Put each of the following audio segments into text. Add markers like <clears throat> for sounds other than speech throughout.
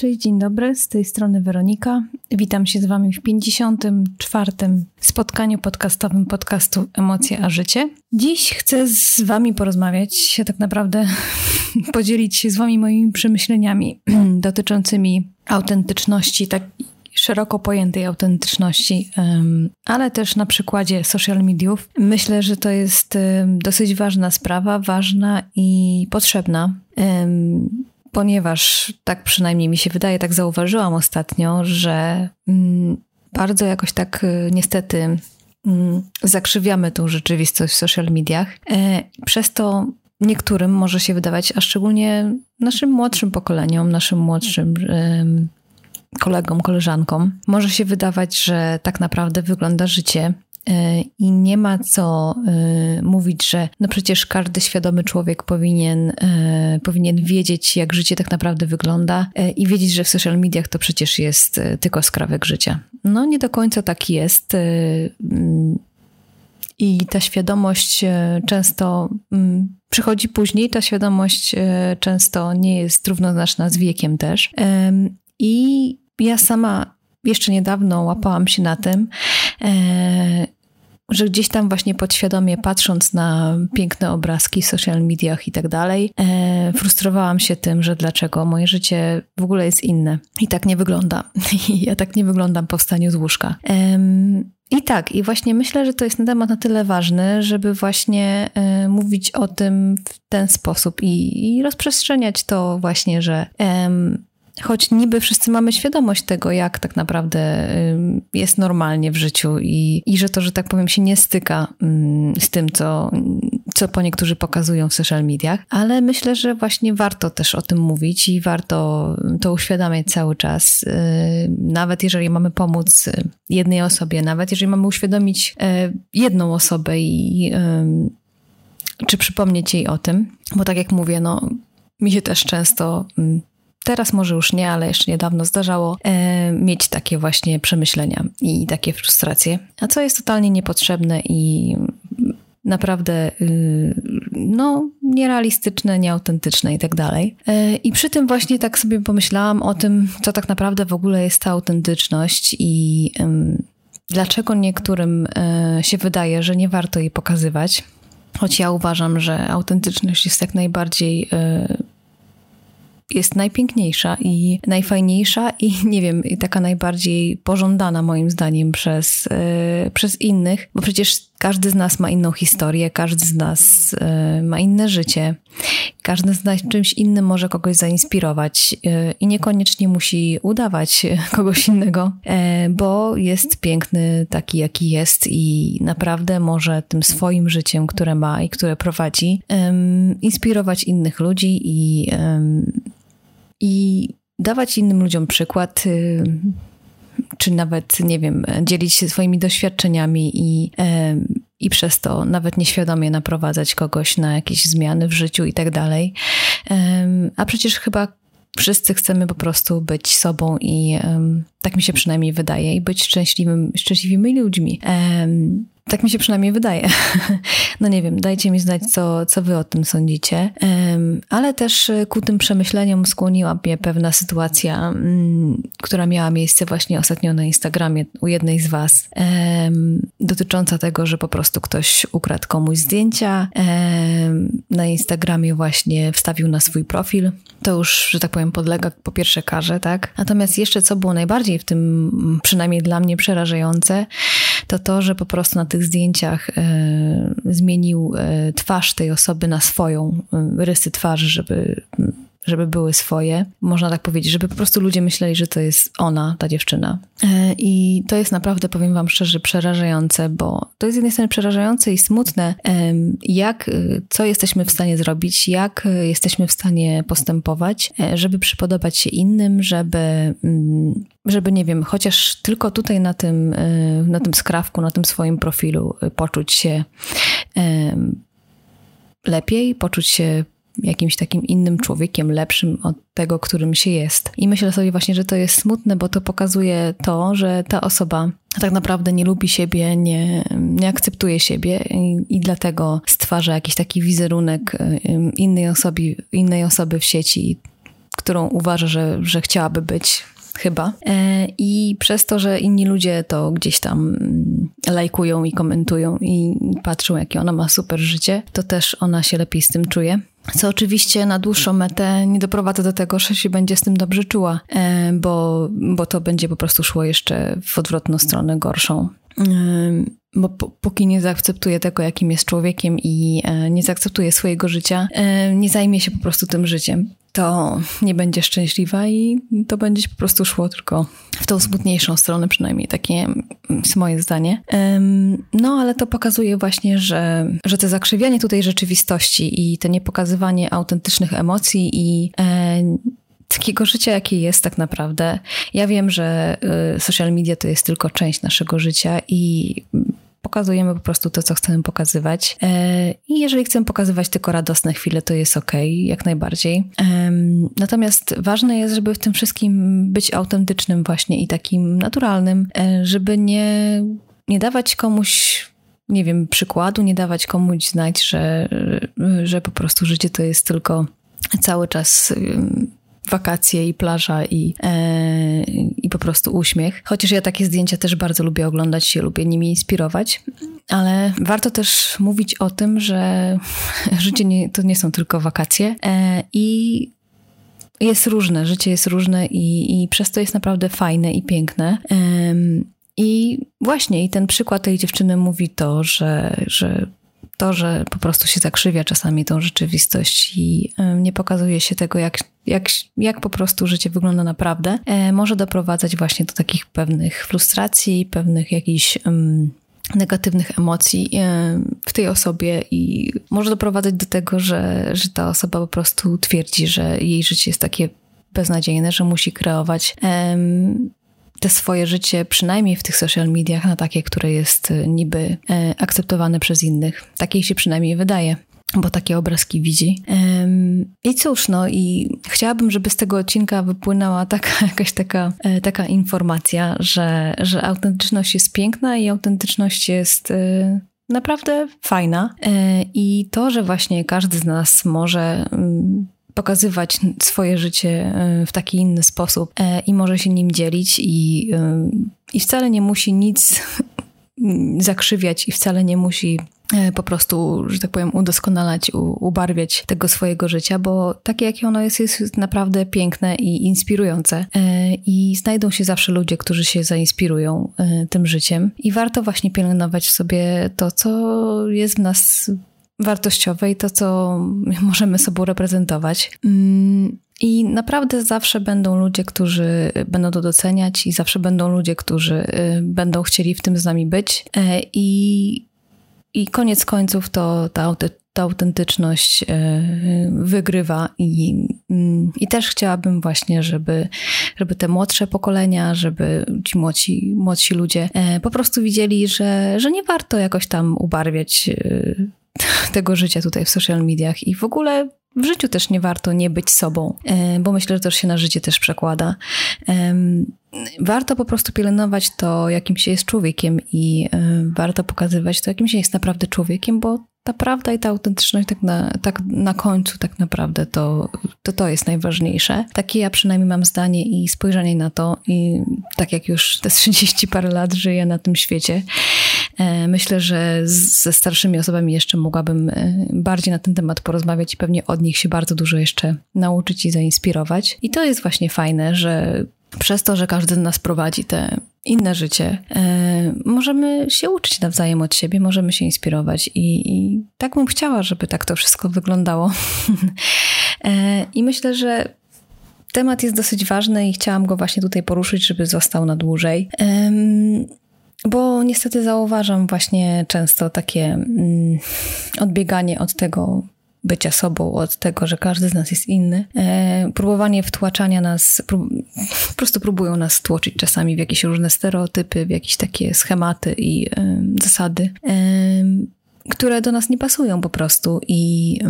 Cześć, dzień dobry, z tej strony Weronika. Witam się z Wami w 54. spotkaniu podcastowym podcastu Emocje a Życie. Dziś chcę z Wami porozmawiać, tak naprawdę <laughs> podzielić się z Wami moimi przemyśleniami <clears throat> dotyczącymi autentyczności, tak szeroko pojętej autentyczności, ale też na przykładzie social mediów. Myślę, że to jest dosyć ważna sprawa, ważna i potrzebna ponieważ tak przynajmniej mi się wydaje, tak zauważyłam ostatnio, że mm, bardzo jakoś tak y, niestety mm, zakrzywiamy tą rzeczywistość w social mediach. E, przez to niektórym może się wydawać, a szczególnie naszym młodszym pokoleniom, naszym młodszym kolegom, koleżankom, może się wydawać, że tak naprawdę wygląda życie i nie ma co e, mówić, że no przecież każdy świadomy człowiek powinien, e, powinien wiedzieć, jak życie tak naprawdę wygląda i wiedzieć, że w social mediach to przecież jest tylko skrawek życia. No nie do końca tak jest. Mm, I ta świadomość często mm, przychodzi później, ta świadomość często nie jest równoznaczna z wiekiem też. I ja sama jeszcze niedawno łapałam się na tym, że gdzieś tam właśnie podświadomie patrząc na piękne obrazki w social mediach i tak dalej, e, frustrowałam się tym, że dlaczego moje życie w ogóle jest inne i tak nie wygląda. <laughs> Ja tak nie wyglądam po wstaniu z łóżka. I tak, i właśnie myślę, że to jest na temat na tyle ważny, żeby właśnie e, mówić o tym w ten sposób i, i rozprzestrzeniać to właśnie, że choć niby wszyscy mamy świadomość tego, jak tak naprawdę jest normalnie w życiu i, i że to, że tak powiem, się nie styka z tym, co, co po niektórzy pokazują w social mediach, ale myślę, że właśnie warto też o tym mówić i warto to uświadamiać cały czas. Y, nawet jeżeli mamy pomóc jednej osobie, nawet jeżeli mamy uświadomić y, jedną osobę i czy przypomnieć jej o tym, bo tak jak mówię, no mi się też często Teraz może już nie, ale jeszcze niedawno zdarzało e, mieć takie właśnie przemyślenia i takie frustracje, a co jest totalnie niepotrzebne i naprawdę y, no, nierealistyczne, nieautentyczne i tak dalej. E, I przy tym właśnie tak sobie pomyślałam o tym, co tak naprawdę w ogóle jest ta autentyczność i dlaczego niektórym e, się wydaje, że nie warto jej pokazywać. Choć ja uważam, że autentyczność jest jak najbardziej e, jest najpiękniejsza i najfajniejsza i <laughs> nie wiem, taka najbardziej pożądana moim zdaniem przez, yy, przez innych, bo przecież każdy z nas ma inną historię, każdy z nas yy, ma inne życie, każdy z nas czymś innym może kogoś zainspirować yy, i niekoniecznie musi udawać <laughs> kogoś innego, bo jest piękny taki, jaki jest i naprawdę może tym swoim życiem, które ma i które prowadzi, inspirować innych ludzi i i dawać innym ludziom przykład, y, czy nawet, nie wiem, dzielić się swoimi doświadczeniami i, i przez to nawet nieświadomie naprowadzać kogoś na jakieś zmiany w życiu i tak dalej. A przecież chyba wszyscy chcemy po prostu być sobą i tak mi się przynajmniej wydaje, i być szczęśliwym, szczęśliwymi ludźmi. Tak mi się przynajmniej wydaje. <laughs> No nie wiem, dajcie mi znać, co, co wy o tym sądzicie. Ale też e, ku tym przemyśleniom skłoniła mnie pewna sytuacja, mm, która miała miejsce właśnie ostatnio na Instagramie u jednej z was, dotycząca tego, że po prostu ktoś ukradł komuś zdjęcia. Na Instagramie właśnie wstawił na swój profil. To już, że tak powiem, podlega po pierwsze karze, tak? Natomiast jeszcze co było najbardziej w tym, przynajmniej dla mnie przerażające, to to, że po prostu na tych zdjęciach e, zmienił e, twarz tej osoby na swoją, e, rysy twarzy, żeby żeby były swoje. Można tak powiedzieć, żeby po prostu ludzie myśleli, że to jest ona, ta dziewczyna. E, I to jest naprawdę, powiem Wam szczerze, przerażające, bo to jest z jednej strony przerażające i smutne, jak, y, co jesteśmy w stanie zrobić, jak y, jesteśmy w stanie postępować, e, żeby przypodobać się innym, żeby, mm, żeby nie wiem, chociaż tylko tutaj na tym, na tym skrawku, na tym swoim profilu poczuć się lepiej, poczuć się jakimś takim innym człowiekiem, lepszym od tego, którym się jest. I myślę sobie właśnie, że to jest smutne, bo to pokazuje to, że ta osoba tak naprawdę nie lubi siebie, nie, nie akceptuje siebie i, i dlatego stwarza jakiś taki wizerunek innej osoby, innej osoby w sieci, którą uważa, że, że chciałaby być chyba. E, I przez to, że inni ludzie to gdzieś tam mm, lajkują i komentują i patrzą, jakie ona ma super życie, to też ona się lepiej z tym czuje. Co oczywiście na dłuższą metę nie doprowadza do tego, że się będzie z tym dobrze czuła, e, bo, bo to będzie po prostu szło jeszcze w odwrotną stronę gorszą. E, bo póki nie zaakceptuje tego, jakim jest człowiekiem i nie zaakceptuje swojego życia, nie zajmie się po prostu tym życiem to nie będzie szczęśliwa i to będzie po prostu szło tylko w tą smutniejszą stronę, przynajmniej takie jest moje zdanie. No, ale to pokazuje właśnie, że, że to zakrzywianie tutaj rzeczywistości i to niepokazywanie autentycznych emocji i e, takiego życia, jakie jest tak naprawdę. Ja wiem, że e, social media to jest tylko część naszego życia i pokazujemy po prostu to, co chcemy pokazywać. E, I jeżeli chcemy pokazywać tylko radosne chwile, to jest ok, jak najbardziej. Natomiast ważne jest, żeby w tym wszystkim być autentycznym właśnie i takim naturalnym, e, żeby nie, nie dawać komuś nie wiem, przykładu, nie dawać komuś znać, że, że po prostu życie to jest tylko cały czas wakacje i plaża i, e, i po prostu uśmiech. Chociaż ja takie zdjęcia też bardzo lubię oglądać, się lubię nimi inspirować, ale warto też mówić o tym, że <laughs> życie nie, to nie są tylko wakacje e, i jest różne, życie jest różne i, i przez to jest naprawdę fajne i piękne. I właśnie, i ten przykład tej dziewczyny mówi to, że, że to, że po prostu się zakrzywia czasami tą rzeczywistość i nie pokazuje się tego, jak, jak, jak po prostu życie wygląda naprawdę, e, może doprowadzać właśnie do takich pewnych frustracji, pewnych jakichś um, negatywnych emocji e, w tej osobie i może doprowadzać do tego, że, że ta osoba po prostu twierdzi, że jej życie jest takie beznadziejne, że musi kreować um, te swoje życie, przynajmniej w tych social mediach, na takie, które jest e, niby e, akceptowane przez innych. Takiej się przynajmniej wydaje bo takie obrazki widzi. I cóż, no i chciałabym, żeby z tego odcinka wypłynęła taka, <laughs> jakaś taka, e, taka informacja, że, że autentyczność jest piękna i autentyczność jest naprawdę fajna. I to, że właśnie każdy z nas może mm, pokazywać swoje życie e, w taki inny sposób e, i może się nim dzielić i, e, i wcale nie musi nic <laughs> zakrzywiać i wcale nie musi po prostu, że tak powiem, udoskonalać, ubarwiać tego swojego życia, bo takie, jakie ono jest, jest naprawdę piękne i inspirujące. I znajdą się zawsze ludzie, którzy się zainspirują tym życiem. I warto właśnie pielęgnować sobie to, co jest w nas wartościowe i to, co <laughs> możemy sobą reprezentować. Mm, I naprawdę zawsze będą ludzie, którzy będą to doceniać, i zawsze będą ludzie, którzy y, będą chcieli w tym z nami być. E, I, i koniec końców to ta, ta autentyczność y, wygrywa. I, mm, I też chciałabym właśnie, żeby, żeby te młodsze pokolenia, żeby ci młodsi, młodsi ludzie e, po prostu widzieli, że, że nie warto jakoś tam ubarwiać y, <laughs> tego życia tutaj w social mediach i w ogóle w życiu też nie warto nie być sobą, e, bo myślę, że to się na życie też przekłada. Warto po prostu pielęgnować to, jakim się jest człowiekiem i e, warto pokazywać to, jakim się jest naprawdę człowiekiem, bo ta prawda i ta autentyczność tak na, tak na końcu tak naprawdę to, to to jest najważniejsze. Takie ja przynajmniej mam zdanie i spojrzenie na to i tak jak już te 30 parę lat żyję na tym świecie, myślę, że ze starszymi osobami jeszcze mogłabym e, bardziej na ten temat porozmawiać i pewnie od nich się bardzo dużo jeszcze nauczyć i zainspirować. I to jest właśnie fajne, że przez to, że każdy z nas prowadzi te inne życie, e, możemy się uczyć nawzajem od siebie, możemy się inspirować i, i tak bym chciała, żeby tak to wszystko wyglądało. <laughs> e, I myślę, że temat jest dosyć ważny i chciałam go właśnie tutaj poruszyć, żeby został na dłużej. E, bo niestety zauważam właśnie często takie mm, odbieganie od tego, bycia sobą, od tego, że każdy z nas jest inny. E, próbowanie wtłaczania nas, <laughs> po prostu próbują nas stłoczyć czasami w jakieś różne stereotypy, w jakieś takie schematy i zasady, które do nas nie pasują po prostu i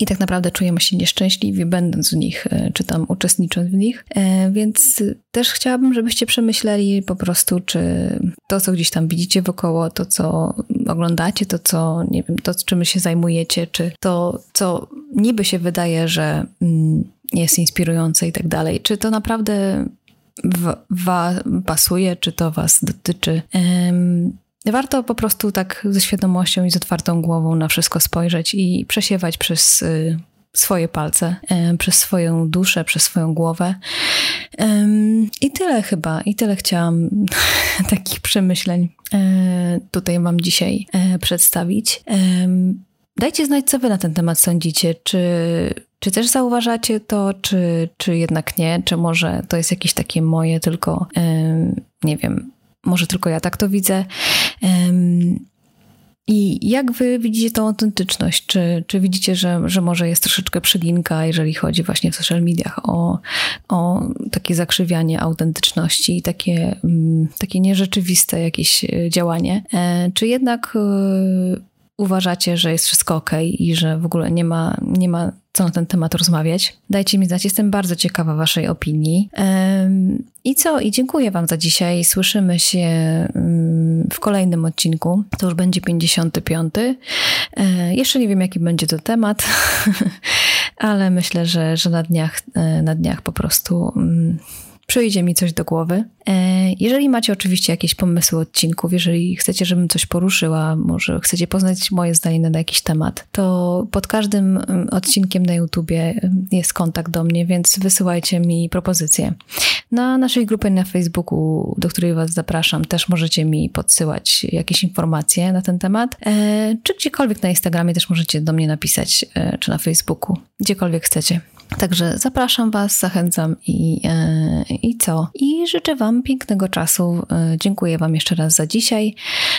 i tak naprawdę czujemy się nieszczęśliwi, będąc w nich, e, czy tam uczestnicząc w nich. E, więc też chciałabym, żebyście przemyśleli po prostu, czy to, co gdzieś tam widzicie wokoło, to, co oglądacie, to, co, nie wiem, to, czym się zajmujecie, czy to, co niby się wydaje, że mm, jest inspirujące i tak dalej. Czy to naprawdę wa pasuje, czy to was dotyczy? Warto po prostu tak ze świadomością i z otwartą głową na wszystko spojrzeć i przesiewać przez y, swoje palce, przez swoją duszę, przez swoją głowę. I tyle chyba, i tyle chciałam <laughs> takich przemyśleń e, tutaj Wam dzisiaj przedstawić. Dajcie znać, co Wy na ten temat sądzicie. Czy, czy też zauważacie to, czy, czy jednak nie? Czy może to jest jakieś takie moje, tylko nie wiem, może tylko ja tak to widzę. I jak wy widzicie tą autentyczność? Czy, czy widzicie, że, że może jest troszeczkę przeginka, jeżeli chodzi właśnie w social mediach o, o takie zakrzywianie autentyczności i takie, mm, takie nierzeczywiste jakieś e, działanie? E, czy jednak e, uważacie, że jest wszystko ok i że w ogóle nie ma, nie ma co na ten temat rozmawiać. Dajcie mi znać, jestem bardzo ciekawa Waszej opinii. I co? I dziękuję Wam za dzisiaj. Słyszymy się w kolejnym odcinku. To już będzie 55. E, jeszcze nie wiem, jaki będzie to temat, <laughs> ale myślę, że, że na, dniach, e, na dniach po prostu przyjdzie mi coś do głowy. E, jeżeli macie oczywiście jakieś pomysły odcinków, jeżeli chcecie, żebym coś poruszyła, może chcecie poznać moje zdanie na jakiś temat, to pod każdym mm, odcinkiem na YouTubie mm, jest kontakt do mnie, więc wysyłajcie mi propozycje. Na naszej grupie na Facebooku, do której Was zapraszam, też możecie mi podsyłać jakieś informacje na ten temat, e, czy gdziekolwiek na Instagramie też możecie do mnie napisać, e, czy na Facebooku, gdziekolwiek chcecie. Także zapraszam Was, zachęcam i, i co? I życzę Wam pięknego czasu. E, dziękuję Wam jeszcze raz za dzisiaj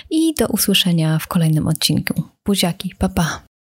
i do usłyszenia w kolejnym odcinku. Buziaki, papa. Pa.